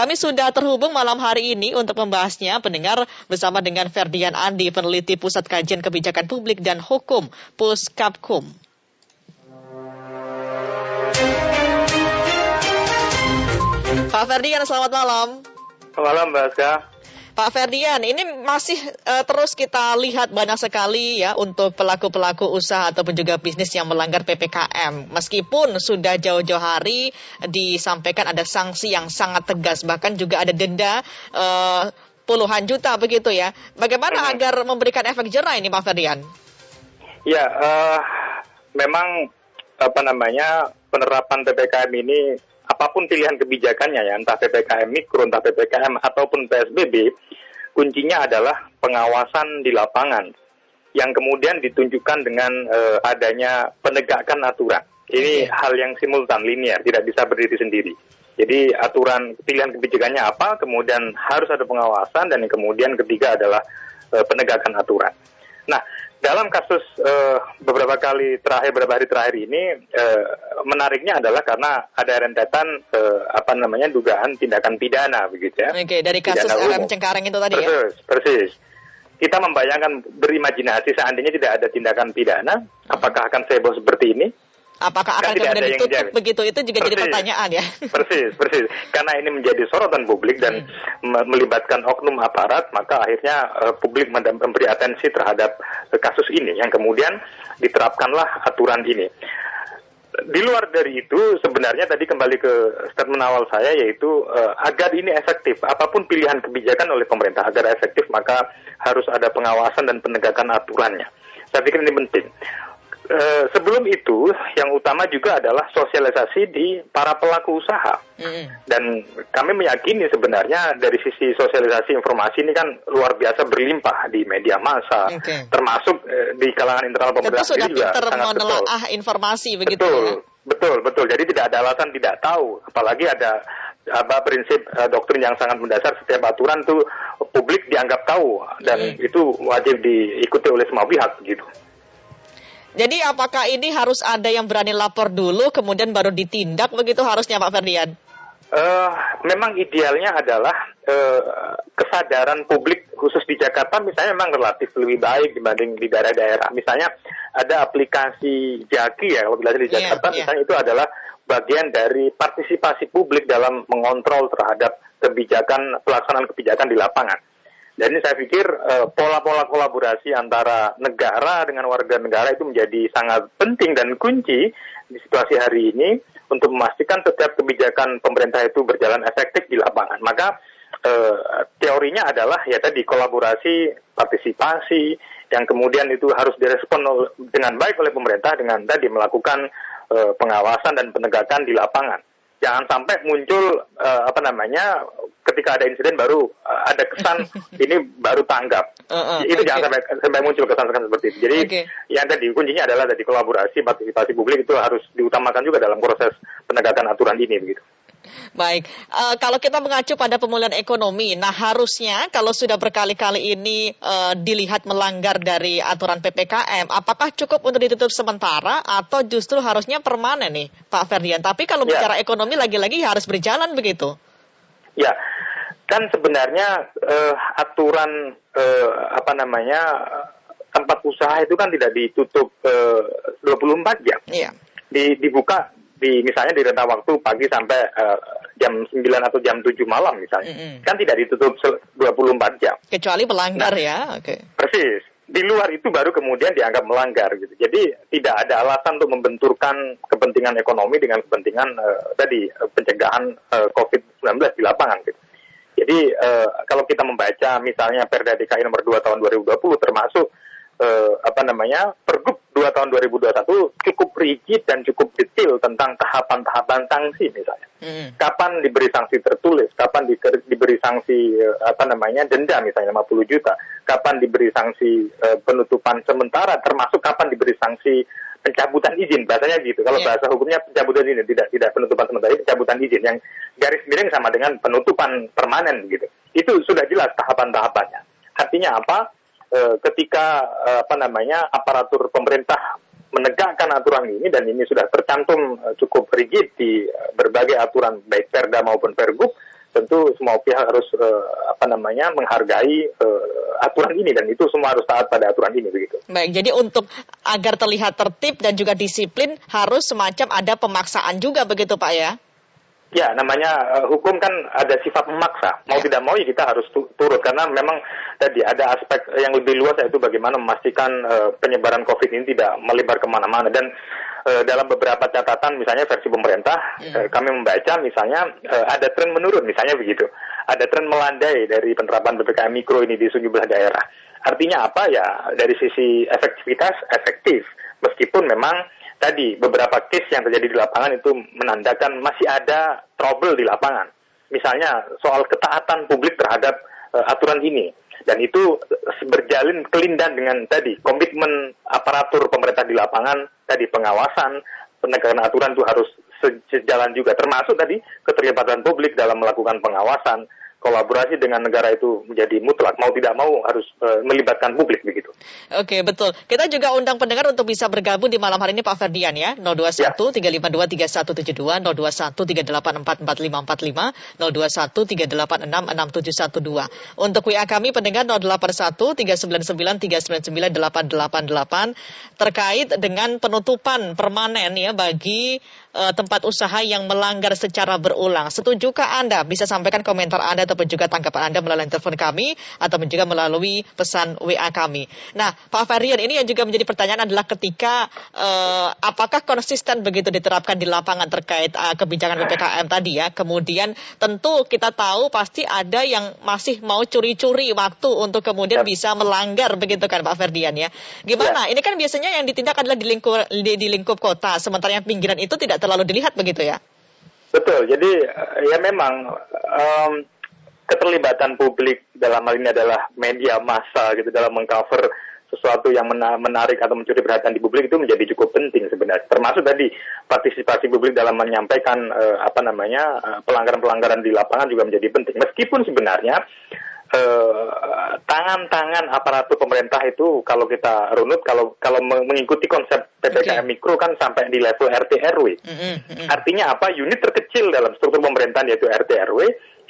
Kami sudah terhubung malam hari ini untuk membahasnya pendengar bersama dengan Ferdian Andi, peneliti Pusat Kajian Kebijakan Publik dan Hukum Puskapkum. Pak Ferdian, selamat malam. Selamat malam, Mbak Aska. Pak Ferdian, ini masih uh, terus kita lihat banyak sekali ya untuk pelaku-pelaku usaha ataupun juga bisnis yang melanggar PPKM. Meskipun sudah jauh-jauh hari disampaikan ada sanksi yang sangat tegas, bahkan juga ada denda uh, puluhan juta begitu ya. Bagaimana hmm. agar memberikan efek jerah ini Pak Ferdian? Ya, uh, memang apa namanya penerapan PPKM ini apa pun pilihan kebijakannya ya, entah PPKM mikro, entah PPKM ataupun PSBB, kuncinya adalah pengawasan di lapangan yang kemudian ditunjukkan dengan uh, adanya penegakan aturan. Ini okay. hal yang simultan, linear, tidak bisa berdiri sendiri. Jadi aturan pilihan kebijakannya apa, kemudian harus ada pengawasan, dan yang kemudian ketiga adalah uh, penegakan aturan. Nah, dalam kasus uh, beberapa kali terakhir beberapa hari terakhir ini uh, menariknya adalah karena ada rentetan uh, apa namanya dugaan tindakan pidana begitu ya. Oke, dari kasus RM Cengkareng itu tadi persis, ya. Persis, persis. Kita membayangkan berimajinasi seandainya tidak ada tindakan pidana, apakah akan seboh seperti ini? Apakah akan kan kemudian ditutup begitu? Itu juga persis, jadi pertanyaan ya. Persis, persis. Karena ini menjadi sorotan publik dan hmm. melibatkan oknum aparat, maka akhirnya uh, publik memberi atensi terhadap uh, kasus ini yang kemudian diterapkanlah aturan ini. Di luar dari itu, sebenarnya tadi kembali ke statement awal saya yaitu uh, agar ini efektif, apa pun pilihan kebijakan oleh pemerintah agar efektif maka harus ada pengawasan dan penegakan aturannya. Saya pikir ini penting. Eh, sebelum itu, yang utama juga adalah sosialisasi di para pelaku usaha. Mm. Dan kami meyakini sebenarnya dari sisi sosialisasi informasi ini kan luar biasa berlimpah di media massa, okay. termasuk uh, di kalangan internal pemerintah Tentu sudah juga sangat menelaah informasi begitu betul, ya? Betul, betul. Jadi tidak ada alasan tidak tahu, apalagi ada apa prinsip uh, doktrin yang sangat mendasar setiap aturan itu publik dianggap tahu dan mm. itu wajib diikuti oleh semua pihak gitu. Jadi apakah ini harus ada yang berani lapor dulu kemudian baru ditindak begitu harusnya Pak Ferdian? Uh, memang idealnya adalah uh, kesadaran publik khusus di Jakarta misalnya memang relatif lebih baik dibanding di daerah-daerah. Misalnya ada aplikasi Jaki ya kalau di iya, Jakarta yeah, misalnya itu adalah bagian dari partisipasi publik dalam mengontrol terhadap kebijakan pelaksanaan kebijakan di lapangan. Ini saya pikir eh, pola-pola kolaborasi antara negara dengan warga negara itu menjadi sangat penting dan kunci di situasi hari ini untuk memastikan setiap kebijakan pemerintah itu berjalan efektif di lapangan. Maka uh, teorinya adalah ya tadi kolaborasi, partisipasi yang kemudian itu harus direspon dengan baik oleh pemerintah dengan tadi melakukan uh, pengawasan dan penegakan di lapangan jangan sampai muncul uh, apa namanya ketika ada insiden baru uh, ada kesan ini baru tanggap. Uh, uh, itu okay. jangan sampai sampai muncul kesan-kesan seperti itu. Jadi okay. yang tadi kuncinya adalah tadi kolaborasi partisipasi publik itu harus diutamakan juga dalam proses penegakan aturan ini begitu. Baik, uh, kalau kita mengacu pada pemulihan ekonomi, nah harusnya kalau sudah berkali-kali ini uh, dilihat melanggar dari aturan PPKM, apakah cukup untuk ditutup sementara atau justru harusnya permanen nih, Pak Ferdian? Tapi kalau ya. bicara ekonomi lagi-lagi harus berjalan begitu. Ya, kan sebenarnya uh, aturan uh, apa namanya tempat usaha itu kan tidak ditutup uh, 24 jam. Iya. Di, dibuka di misalnya di rentang waktu pagi sampai uh, jam 9 atau jam 7 malam misalnya. Mm -hmm. Kan tidak ditutup 24 jam. Kecuali melanggar nah, ya. Oke. Okay. Persis. Di luar itu baru kemudian dianggap melanggar gitu. Jadi tidak ada alasan untuk membenturkan kepentingan ekonomi dengan kepentingan uh, tadi uh, pencegahan uh, COVID-19 di lapangan gitu. Jadi uh, kalau kita membaca misalnya Perda DKI nomor 2 tahun 2020 termasuk uh, apa namanya Pergub 2 tahun 2021 cukup rigid dan cukup detail tentang tahapan-tahapan sanksi misalnya. Hmm. Kapan diberi sanksi tertulis, kapan di, diberi sanksi uh, apa namanya denda misalnya 50 juta, kapan diberi sanksi uh, penutupan sementara termasuk kapan diberi sanksi pencabutan izin bahasanya gitu. Kalau yeah. bahasa hukumnya pencabutan izin tidak tidak penutupan sementara, pencabutan izin yang garis miring sama dengan penutupan permanen gitu. Itu sudah jelas tahapan-tahapannya. Artinya apa? Eh, ketika eh, apa namanya aparatur pemerintah menegakkan aturan ini dan ini sudah tercantum eh, cukup rigid di berbagai aturan baik Perda maupun Pergub tentu semua pihak harus uh, apa namanya menghargai uh, aturan ini dan itu semua harus taat pada aturan ini begitu. Baik, jadi untuk agar terlihat tertib dan juga disiplin harus semacam ada pemaksaan juga begitu Pak ya? Ya, namanya uh, hukum kan ada sifat memaksa. Mau ya. tidak mau ya kita harus tu turut karena memang tadi ada aspek yang lebih luas yaitu bagaimana memastikan uh, penyebaran COVID ini tidak melebar ke mana-mana dan uh, dalam beberapa catatan misalnya versi pemerintah ya. uh, kami membaca misalnya uh, ada tren menurun misalnya begitu. Ada tren melandai dari penerapan ppkm mikro ini di sejumlah daerah. Artinya apa ya dari sisi efektivitas efektif meskipun memang tadi beberapa case yang terjadi di lapangan itu menandakan masih ada trouble di lapangan. Misalnya soal ketaatan publik terhadap uh, aturan ini dan itu berjalin kelindan dengan tadi komitmen aparatur pemerintah di lapangan tadi pengawasan penegakan aturan itu harus sejalan juga termasuk tadi keterlibatan publik dalam melakukan pengawasan kolaborasi dengan negara itu menjadi mutlak mau tidak mau harus uh, melibatkan publik begitu. Oke betul. Kita juga undang pendengar untuk bisa bergabung di malam hari ini Pak Ferdian ya 021 ya. 352 3172 021 384 4545 021 386 6712 untuk WA kami pendengar 081 399 399 888 terkait dengan penutupan permanen ya bagi uh, tempat usaha yang melanggar secara berulang. Setujukah Anda? Bisa sampaikan komentar Anda ataupun juga tanggapan Anda melalui telepon kami ataupun juga melalui pesan WA kami. Nah, Pak Ferian, ini yang juga menjadi pertanyaan adalah ketika uh, apakah konsisten begitu diterapkan di lapangan terkait uh, kebijakan PPKM tadi ya. Kemudian tentu kita tahu pasti ada yang masih mau curi-curi waktu untuk kemudian bisa melanggar begitu kan Pak Ferdian ya. Gimana? Ya. Ini kan biasanya yang ditindak adalah di lingkup di, di lingkup kota, sementara yang pinggiran itu tidak terlalu dilihat begitu ya? Betul. Jadi eh, ya memang um, keterlibatan publik dalam hal ini adalah media massa gitu dalam mengcover sesuatu yang menarik atau mencuri perhatian di publik itu menjadi cukup penting sebenarnya. Termasuk tadi partisipasi publik dalam menyampaikan uh, apa namanya uh, pelanggaran-pelanggaran di lapangan juga menjadi penting. Meskipun sebenarnya Eh, tangan-tangan uh, aparatur pemerintah itu kalau kita runut kalau kalau mengikuti konsep ppkm okay. mikro kan sampai di level RT RW. Mm -hmm. Artinya apa? Unit terkecil dalam struktur pemerintahan yaitu RT RW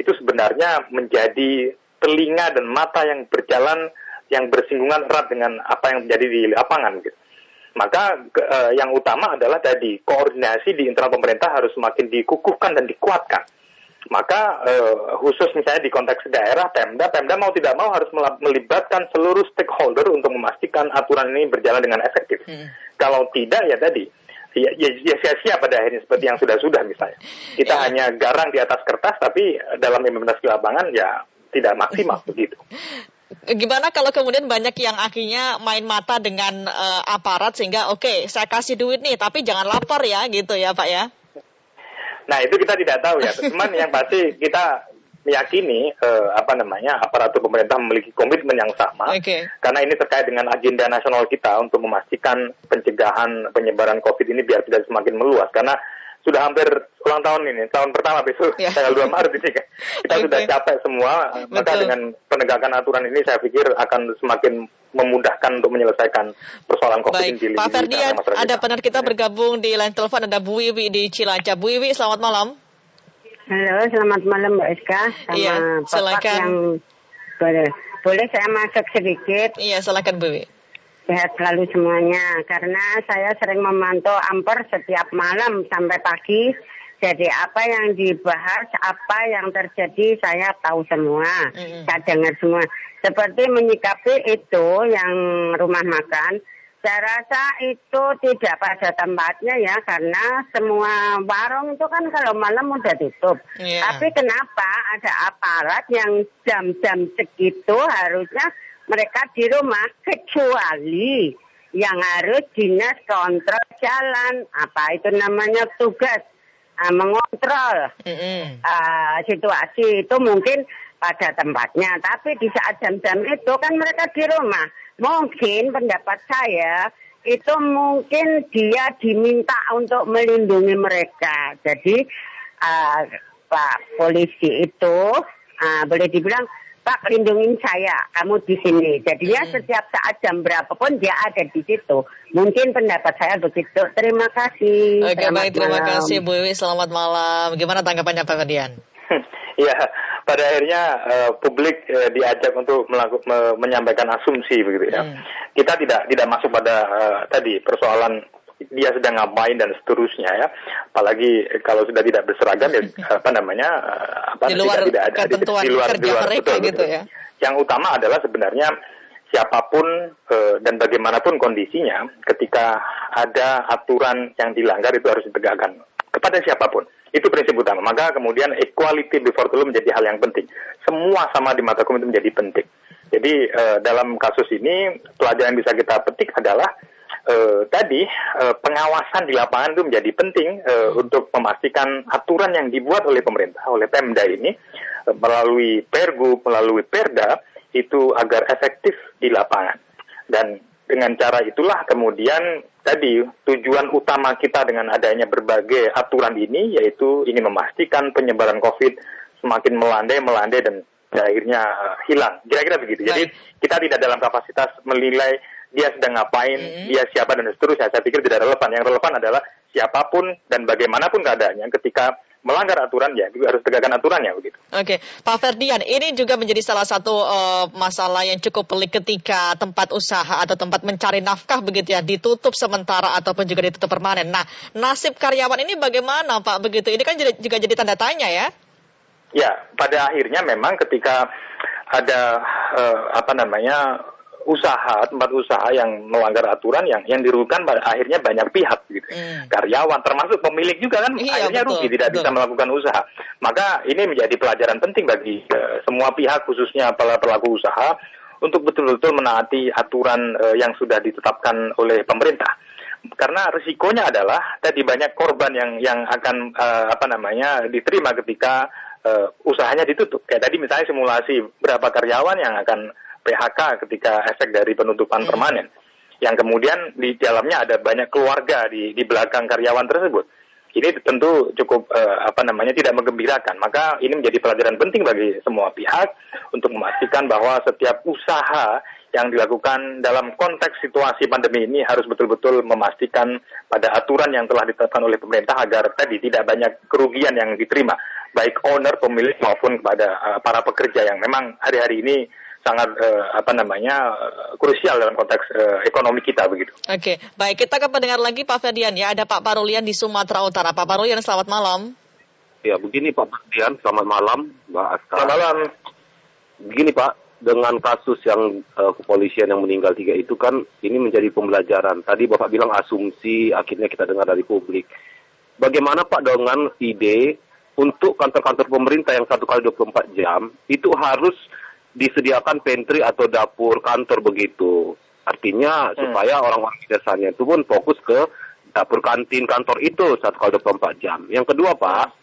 itu sebenarnya menjadi telinga dan mata yang berjalan yang bersinggungan erat dengan apa yang terjadi di lapangan gitu. Maka ke, uh, yang utama adalah tadi koordinasi di internal pemerintah harus semakin dikukuhkan dan dikuatkan maka uh, khusus misalnya di konteks daerah Pemda, Pemda mau tidak mau harus melibatkan seluruh stakeholder untuk memastikan aturan ini berjalan dengan efektif. Hmm. Kalau tidak ya tadi ya, ya, ya sia-sia pada akhirnya seperti yang sudah-sudah misalnya. Kita ya. hanya garang di atas kertas tapi dalam implementasi lapangan ya tidak maksimal begitu. Gimana kalau kemudian banyak yang akhirnya main mata dengan uh, aparat sehingga oke okay, saya kasih duit nih tapi jangan lapor ya gitu ya Pak ya? Nah itu kita tidak tahu ya. Cuman yang pasti kita meyakini uh, apa namanya aparatur pemerintah memiliki komitmen yang sama okay. karena ini terkait dengan agenda nasional kita untuk memastikan pencegahan penyebaran COVID ini biar tidak semakin meluas karena sudah hampir ulang tahun ini, tahun pertama besok yeah. tanggal 2 Maret ini. Kita okay. sudah capek semua, Betul. maka dengan penegakan aturan ini saya pikir akan semakin memudahkan untuk menyelesaikan persoalan COVID Baik. Pak Ferdian, ada penar kita bergabung di line telepon, ada Bu Wiwi di Cilacap. Bu Wiwi, selamat malam. Halo, selamat malam Mbak Eska. Sama iya, silakan. yang boleh, boleh saya masuk sedikit? Iya, silakan Bu Wiwi sehat selalu semuanya karena saya sering memantau Amper setiap malam sampai pagi. Jadi apa yang dibahas, apa yang terjadi saya tahu semua, mm-hmm. saya dengar semua. Seperti menyikapi itu yang rumah makan, saya rasa itu tidak pada tempatnya ya karena semua warung itu kan kalau malam udah tutup. Yeah. Tapi kenapa ada aparat yang jam-jam segitu harusnya mereka di rumah kecuali yang harus dinas kontrol jalan apa itu namanya tugas uh, mengontrol mm -hmm. uh, situasi itu mungkin pada tempatnya. Tapi di saat jam-jam itu kan mereka di rumah. Mungkin pendapat saya itu mungkin dia diminta untuk melindungi mereka. Jadi uh, pak polisi itu uh, boleh dibilang Pak lindungin saya, kamu di sini. Jadinya hmm. setiap saat jam berapapun dia ada di situ. Mungkin pendapat saya begitu. Terima kasih. Oke baik, terima malam. kasih Bu Iwi. Selamat malam. Gimana tanggapannya Pak Ferdian? Ya, pada akhirnya uh, publik uh, diajak untuk melaku, me, menyampaikan asumsi begitu ya. Hmm. Kita tidak tidak masuk pada uh, tadi persoalan dia sedang ngapain dan seterusnya ya. Apalagi kalau sudah tidak berseragam ya apa namanya apa di luar tidak, tidak ada di, di luar kerja di luar mereka betul, gitu ya. Yang utama adalah sebenarnya siapa pun uh, dan bagaimanapun kondisinya ketika ada aturan yang dilanggar itu harus ditegakkan kepada siapa pun. Itu prinsip utama. Maka kemudian equality before the law menjadi hal yang penting. Semua sama di mata hukum itu menjadi penting. Jadi uh, dalam kasus ini pelajaran yang bisa kita petik adalah uh, tadi uh, pengawasan di lapangan itu menjadi penting uh, untuk memastikan aturan yang dibuat oleh pemerintah oleh Pemda ini uh, melalui Pergub, melalui Perda itu agar efektif di lapangan. Dan dengan cara itulah kemudian tadi tujuan utama kita dengan adanya berbagai aturan ini yaitu ingin memastikan penyebaran COVID semakin melandai, melandai dan akhirnya uh, hilang. Kira-kira begitu. Jadi kita tidak dalam kapasitas menilai dia sedang ngapain, mm -hmm. dia siapa dan seterusnya. Saya pikir tidak relevan. Yang relevan adalah siapa pun dan bagaimanapun keadaannya ketika melanggar aturan ya juga harus tegakkan aturannya begitu. Oke, Pak Ferdian, ini juga menjadi salah satu uh, masalah yang cukup pelik ketika tempat usaha atau tempat mencari nafkah begitu ya ditutup sementara ataupun juga ditutup permanen. Nah, nasib karyawan ini bagaimana Pak begitu? Ini kan juga jadi tanda tanya ya? Ya, pada akhirnya memang ketika ada uh, apa namanya usaha tempat usaha yang melanggar aturan yang yang dirugikan akhirnya banyak pihak gitu hmm. karyawan termasuk pemilik juga kan iya, akhirnya betul, rugi tidak betul. bisa melakukan usaha maka ini menjadi pelajaran penting bagi uh, semua pihak khususnya para pelaku usaha untuk betul-betul menaati aturan uh, yang sudah ditetapkan oleh pemerintah karena risikonya adalah tadi banyak korban yang yang akan uh, apa namanya diterima ketika uh, usahanya ditutup kayak tadi misalnya simulasi berapa karyawan yang akan PHK ketika efek dari penutupan hmm. permanen. Yang kemudian di dalamnya ada banyak keluarga di di belakang karyawan tersebut. Ini tentu cukup uh, apa namanya tidak menggembirakan. Maka ini menjadi pelajaran penting bagi semua pihak untuk memastikan bahwa setiap usaha yang dilakukan dalam konteks situasi pandemi ini harus betul-betul memastikan pada aturan yang telah ditetapkan oleh pemerintah agar tadi tidak banyak kerugian yang diterima baik owner pemilik maupun kepada uh, para pekerja yang memang hari-hari ini sangat uh, apa namanya krusial dalam konteks uh, ekonomi kita begitu. Oke, baik kita akan mendengar lagi Pak Ferdian ya. Ada Pak Parulian di Sumatera Utara. Pak Parulian, selamat malam. Ya, begini Pak Ferdian, selamat malam Mbak Aska. Selamat malam. Begini Pak, dengan kasus yang uh, kepolisian yang meninggal tiga itu kan ini menjadi pembelajaran. Tadi Bapak bilang asumsi, akhirnya kita dengar dari publik. Bagaimana Pak dengan ide untuk kantor-kantor pemerintah yang satu kali 24 jam itu harus disediakan pantry atau dapur kantor begitu. Artinya hmm. supaya orang-orang di desanya itu pun fokus ke dapur kantin kantor itu satu kali 24 jam. Yang kedua Pak,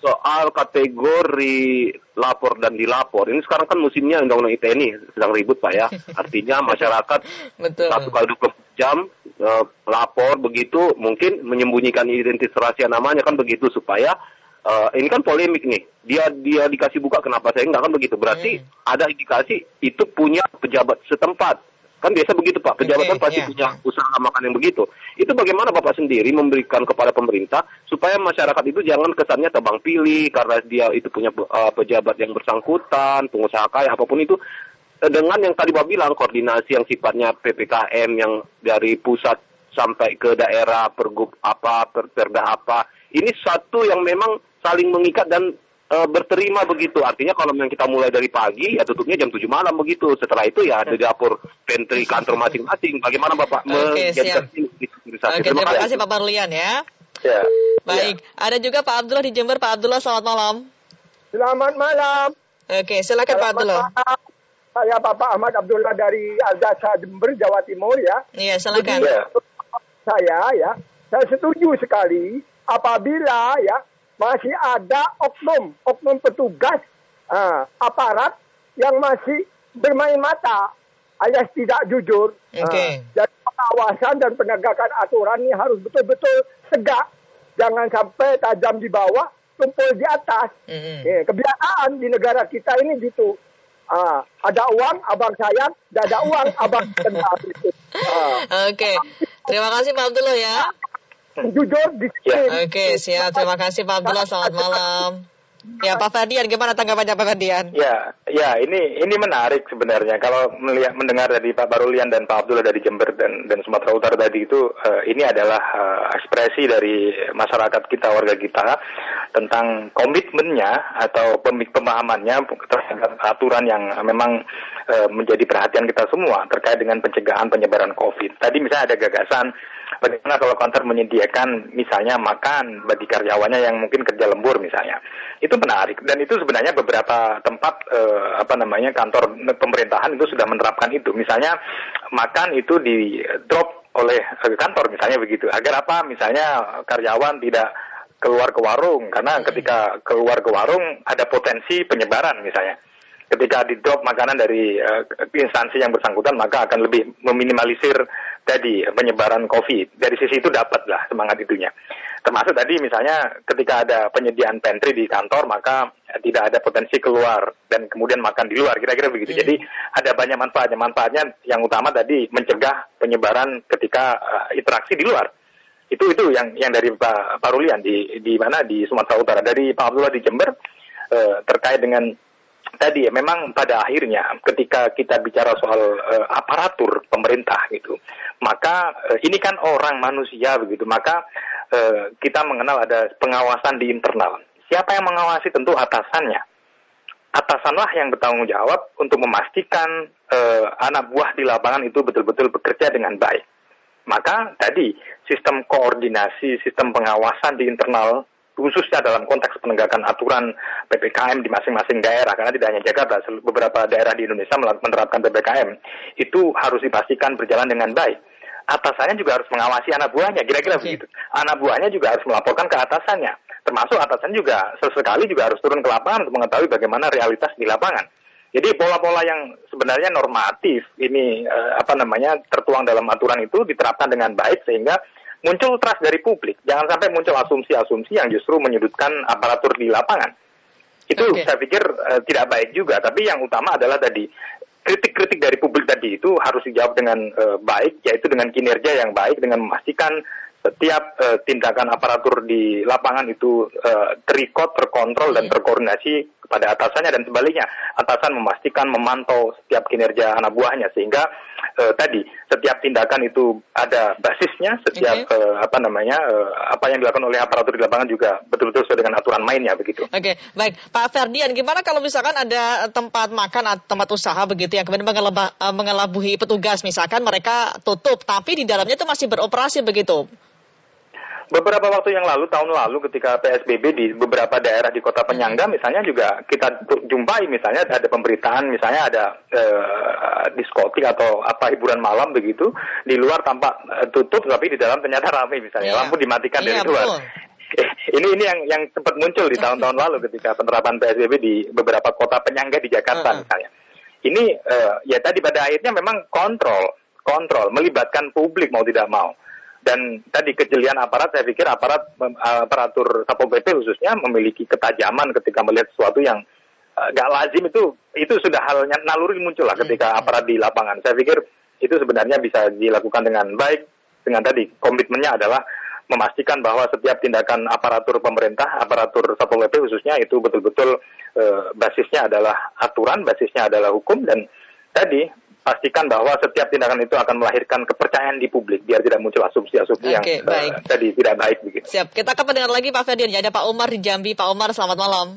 soal kategori lapor dan dilapor. Ini sekarang kan musimnya undang-undang ITE ini sedang ribut Pak ya. Artinya masyarakat satu kali 24 jam uh, lapor begitu mungkin menyembunyikan identitas rahasia namanya kan begitu supaya uh, ini kan polemik nih. Dia dia dikasih buka kenapa saya enggak kan begitu. Berarti hmm. ada indikasi itu punya pejabat setempat. Kan biasa begitu Pak, pejabat okay, kan pasti yeah. punya usaha makan yang begitu. Itu bagaimana Bapak sendiri memberikan kepada pemerintah supaya masyarakat itu jangan kesannya tebang pilih karena dia itu punya uh, pejabat yang bersangkutan, pengusaha kaya apa pun itu eh, dengan yang tadi Bapak bilang koordinasi yang sifatnya PPKM yang dari pusat sampai ke daerah pergub apa, per, perda apa. Ini satu yang memang saling mengikat dan e, berterima begitu. Artinya kalau memang kita mulai dari pagi ya tutupnya jam 7 malam begitu. Setelah itu ya di dapur pantry kantor masing-masing. Bagaimana Bapak Oke, menjadikan ini Oke, terima, terima kasih Pak Parlian ya. Ya. Baik, ya. ada juga Pak Abdullah di Jember. Pak Abdullah, selamat malam. Selamat malam. Oke, silakan selamat Pak Abdullah. Malam. Saya Bapak Ahmad Abdullah dari Al-Dasa Jember, Jawa Timur ya. Iya, silakan. Jadi, saya ya, saya setuju sekali apabila ya masih ada oknum, oknum petugas uh, aparat yang masih bermain mata alias tidak jujur. Okay. Uh, jadi pengawasan dan penegakan aturan ini harus betul-betul tegak. Jangan sampai tajam di bawah, tumpul di atas. Mm-hmm. Eh, kebiasaan di negara kita ini gitu. Uh, ada uang, abang sayang. Tidak ada uang, abang kenal. Uh. Oke, okay. terima kasih Pak Abdullah ya jujur di ya. Oke, siap. Terima kasih Pak Abdullah. Selamat malam. Ya Pak Ferdian, gimana tanggapannya Pak Ferdian? Ya, ya ini ini menarik sebenarnya kalau melihat mendengar dari Pak Barulian dan Pak Abdullah dari Jember dan dan Sumatera Utara tadi itu uh, ini adalah uh, ekspresi dari masyarakat kita warga kita tentang komitmennya atau pemahamannya terhadap aturan yang memang uh, menjadi perhatian kita semua terkait dengan pencegahan penyebaran COVID. Tadi misalnya ada gagasan bagaimana kalau kantor menyediakan misalnya makan bagi karyawannya yang mungkin kerja lembur misalnya? Itu menarik. Dan itu sebenarnya beberapa tempat eh, apa namanya kantor pemerintahan itu sudah menerapkan itu. Misalnya makan itu di drop oleh eh, kantor misalnya begitu. Agar apa? Misalnya karyawan tidak keluar ke warung. Karena ketika keluar ke warung ada potensi penyebaran misalnya. Ketika di drop makanan dari uh, instansi yang bersangkutan maka akan lebih meminimalisir tadi penyebaran COVID. Dari sisi itu dapatlah semangat itunya. Termasuk tadi misalnya ketika ada penyediaan pantry di kantor maka tidak ada potensi keluar dan kemudian makan di luar kira-kira begitu. Hmm. Jadi ada banyak manfaatnya. Manfaatnya yang utama tadi mencegah penyebaran ketika uh, interaksi di luar. Itu itu yang yang dari Pak Parulian di di mana di Sumatera Utara. Dari Pak Abdullah di Jember uh, terkait dengan tadi ya memang pada akhirnya ketika kita bicara soal uh, aparatur pemerintah gitu maka uh, ini kan orang manusia begitu. Maka uh, kita mengenal ada pengawasan di internal. Siapa yang mengawasi? Tentu atasannya. Atasanlah yang bertanggung jawab untuk memastikan uh, anak buah di lapangan itu betul-betul bekerja dengan baik. Maka tadi sistem koordinasi sistem pengawasan di internal khususnya dalam konteks penegakan aturan PPKM di masing-masing daerah karena tidak hanya Jakarta beberapa daerah di Indonesia menerapkan PPKM itu harus dipastikan berjalan dengan baik atasannya juga harus mengawasi anak buahnya kira-kira begitu anak buahnya juga harus melaporkan ke atasannya termasuk atasan juga sesekali juga harus turun ke lapangan untuk mengetahui bagaimana realitas di lapangan jadi pola-pola yang sebenarnya normatif ini eh, apa namanya tertuang dalam aturan itu diterapkan dengan baik sehingga muncul trust dari publik. Jangan sampai muncul asumsi-asumsi yang justru menyudutkan aparatur di lapangan. Itu okay. saya pikir uh, tidak baik juga. Tapi yang utama adalah tadi kritik-kritik dari publik harus dijawab dengan uh, baik, yaitu dengan kinerja yang baik, dengan memastikan setiap uh, tindakan aparatur di lapangan itu uh, terikot, terkontrol dan iya. terkoordinasi kepada atasannya dan sebaliknya atasan memastikan memantau setiap kinerja anak buahnya sehingga uh, tadi setiap tindakan itu ada basisnya, setiap okay. uh, apa namanya uh, apa yang dilakukan oleh aparatur di lapangan juga betul-betul sesuai dengan aturan mainnya begitu. Oke, okay. baik Pak Ferdian, gimana kalau misalkan ada tempat makan atau tempat usaha begitu yang kemudian mengelabuhi petugas misalkan mereka tutup tapi di dalamnya itu masih beroperasi begitu? Beberapa waktu yang lalu, tahun lalu ketika PSBB di beberapa daerah di kota penyangga misalnya juga kita jumpai misalnya ada pemberitaan misalnya ada uh, diskotik atau apa hiburan malam begitu di luar tampak uh, tutup tapi di dalam ternyata ramai misalnya yeah. lampu dimatikan yeah, dari luar. ini ini yang yang sempat muncul di tahun-tahun lalu ketika penerapan PSBB di beberapa kota penyangga di Jakarta uh -huh. misalnya. Ini uh, ya tadi pada akhirnya memang kontrol, kontrol melibatkan publik mau tidak mau dan tadi kejelian aparat saya pikir aparat aparatur satpol pp khususnya memiliki ketajaman ketika melihat sesuatu yang uh, gak lazim itu itu sudah halnya naluri muncul lah ketika hmm. aparat di lapangan. Saya pikir itu sebenarnya bisa dilakukan dengan baik. Dengan tadi komitmennya adalah memastikan bahwa setiap tindakan aparatur pemerintah, aparatur satpol pp khususnya itu betul-betul e, basisnya adalah aturan, basisnya adalah hukum. Dan tadi pastikan bahwa setiap tindakan itu akan melahirkan kepercayaan di publik biar tidak muncul asumsi-asumsi okay, yang baik. Uh, tadi tidak baik begitu. Siap. Kita akan mendengar lagi Pak Ferdian. Ya, ada Pak Umar di Jambi. Pak Umar, selamat malam.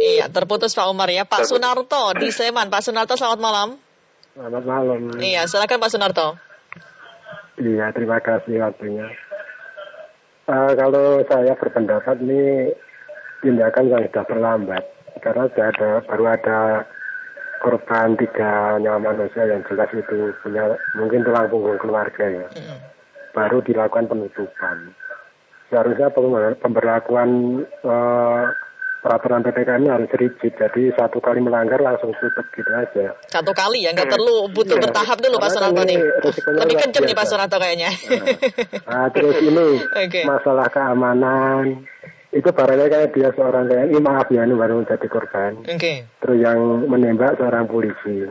Iya, terputus Pak Umar ya. Pak Sunarto di Sleman. Pak Sunarto, selamat malam. Selamat malam. Iya, silakan Pak Sunarto. Iya, terima kasih waktunya. Uh, kalau saya berpendapat ini tindakan yang sudah terlambat karena sudah ada baru ada korban tiga nyawa manusia yang jelas itu punya mungkin tulang punggung keluarga ya. Mm. Baru dilakukan penutupan. Seharusnya pemberlakuan uh, peraturan PPKM harus rigid. Jadi satu kali melanggar langsung tutup gitu aja. Satu kali ya, nggak hmm. perlu butuh ya, bertahap dulu Pak Sunarto nih. Lebih kenceng nih Pak Sunarto kayaknya. Nah, nah terus ini okay. masalah keamanan itu barangnya kayak dia seorang TNI maaf ya ini baru jadi korban. Okay. terus yang menembak seorang polisi.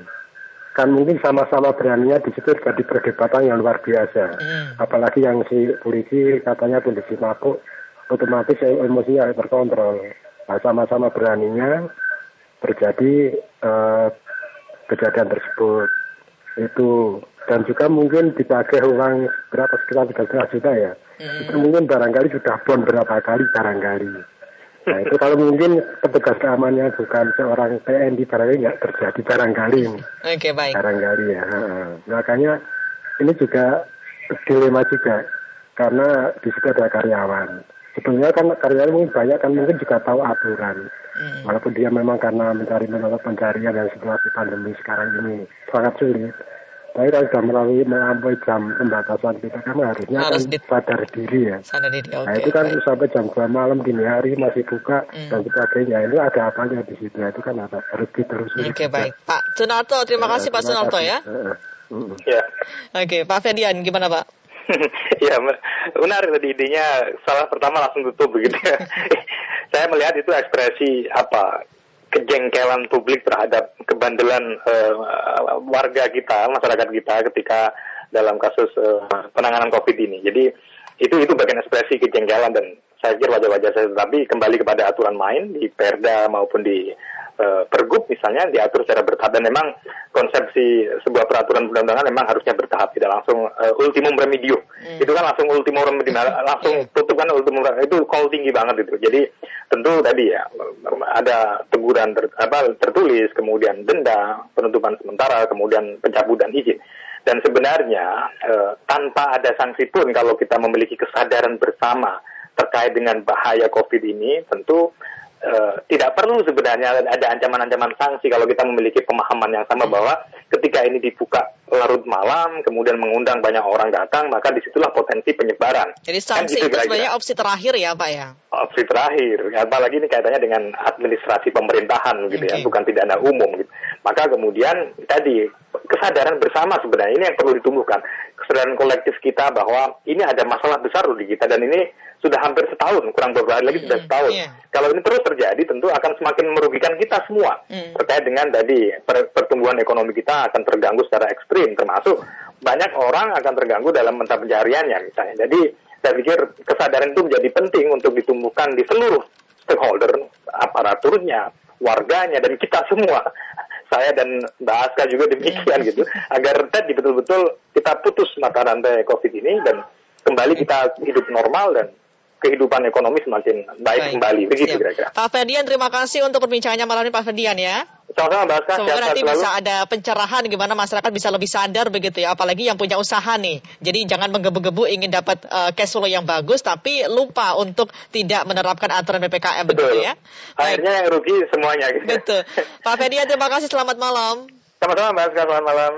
Kan mungkin sama-sama beraninya di situ jadi perdebatan yang luar biasa. Mm. apalagi yang si polisi katanya polisi mabuk otomatis emosinya terkontrol. Nah, sama-sama beraninya terjadi uh, kejadian tersebut. Itu. Dan juga mungkin dipakai uang berapa sekitar tiga juta ya hmm. itu mungkin barangkali sudah bon berapa kali barangkali. Nah itu kalau mungkin petugas keamanannya bukan seorang TNI barangkali nggak terjadi barangkali. Oke okay, baik. Barangkali ya makanya ini juga dilema juga karena di situ ada karyawan. Sebetulnya kan karyawan mungkin banyak kan mungkin juga tahu aturan. Hmm. walaupun dia memang karena mencari menolak pencarian dan situasi pandemi sekarang ini sangat sulit tapi kalau sudah melalui melampaui jam pembatasan kita kan harusnya Harus kan sadar diri ya. Sadar diri, okay, nah itu kan baik. sampai jam 2 malam dini hari masih buka hmm. dan sebagainya. Itu ada apanya di situ? Itu kan ada harus ditelusuri. Oke okay, baik, Pak Sunarto. Terima ya, kasih Pak Sunarto ya. Ya. Oke, okay, Pak Ferdian gimana Pak? ya benar tadi idenya salah pertama langsung tutup begitu saya melihat itu ekspresi apa kejengkelan publik terhadap kebandelan uh, warga kita, masyarakat kita ketika dalam kasus uh, penanganan COVID ini. Jadi itu itu bagian ekspresi kejengkelan dan saya kira wajar-wajar saja. Tapi kembali kepada aturan main di Perda maupun di uh, Pergub misalnya diatur secara bertahap dan memang konsepsi sebuah peraturan undang-undangan memang harusnya bertahap tidak langsung uh, ultimum remedium. Hmm. Itu kan langsung ultimum remedium langsung iya. tutup kan ultimum itu call tinggi banget itu. Jadi tentu tadi ya ada teguran ter, apa, tertulis, kemudian denda, penutupan sementara, kemudian pencabutan izin. Dan sebenarnya eh, tanpa ada sanksi pun kalau kita memiliki kesadaran bersama terkait dengan bahaya COVID ini, tentu uh, tidak perlu sebenarnya ada ancaman-ancaman sanksi kalau kita memiliki pemahaman yang sama bahwa ketika ini dibuka larut malam, kemudian mengundang banyak orang datang, maka di situlah potensi penyebaran. Jadi kan sanksi kan itu, itu sebenarnya opsi terakhir ya Pak ya? Opsi terakhir, apalagi ini kaitannya dengan administrasi pemerintahan gitu okay. ya, bukan pidana umum gitu. Maka kemudian tadi kesadaran bersama sebenarnya ini yang perlu ditumbuhkan. Kesadaran kolektif kita bahwa ini ada masalah besar di kita dan ini sudah hampir setahun, kurang beberapa hari lagi sudah setahun. Yeah. Kalau ini terus terjadi, tentu akan semakin merugikan kita semua mm. terkait dengan tadi pertumbuhan ekonomi kita akan terganggu secara ekstrim, termasuk banyak orang akan terganggu dalam mata pencariannya misalnya. Jadi saya pikir kesadaran itu menjadi penting untuk ditumbuhkan di seluruh stakeholder, aparaturnya, warganya dan kita semua. Saya dan Mbak Aska juga demikian gitu, agar tadi betul-betul kita putus mata rantai COVID ini dan kembali kita hidup normal dan kehidupan ekonomi semakin baik, baik. kembali. Begitu kira-kira. Pak Ferdian, terima kasih untuk perbincangannya malam ini Pak Ferdian ya. Sama-sama Mbak Semoga nanti selalu. bisa ada pencerahan gimana masyarakat bisa lebih sadar begitu ya, apalagi yang punya usaha nih. Jadi jangan menggebu-gebu ingin dapat uh, cash flow yang bagus, tapi lupa untuk tidak menerapkan aturan PPKM Betul. begitu ya. Akhirnya yang rugi semuanya. Gitu. Betul. Pak Ferdian, terima kasih. Selamat malam. Sama-sama Mbak selamat malam.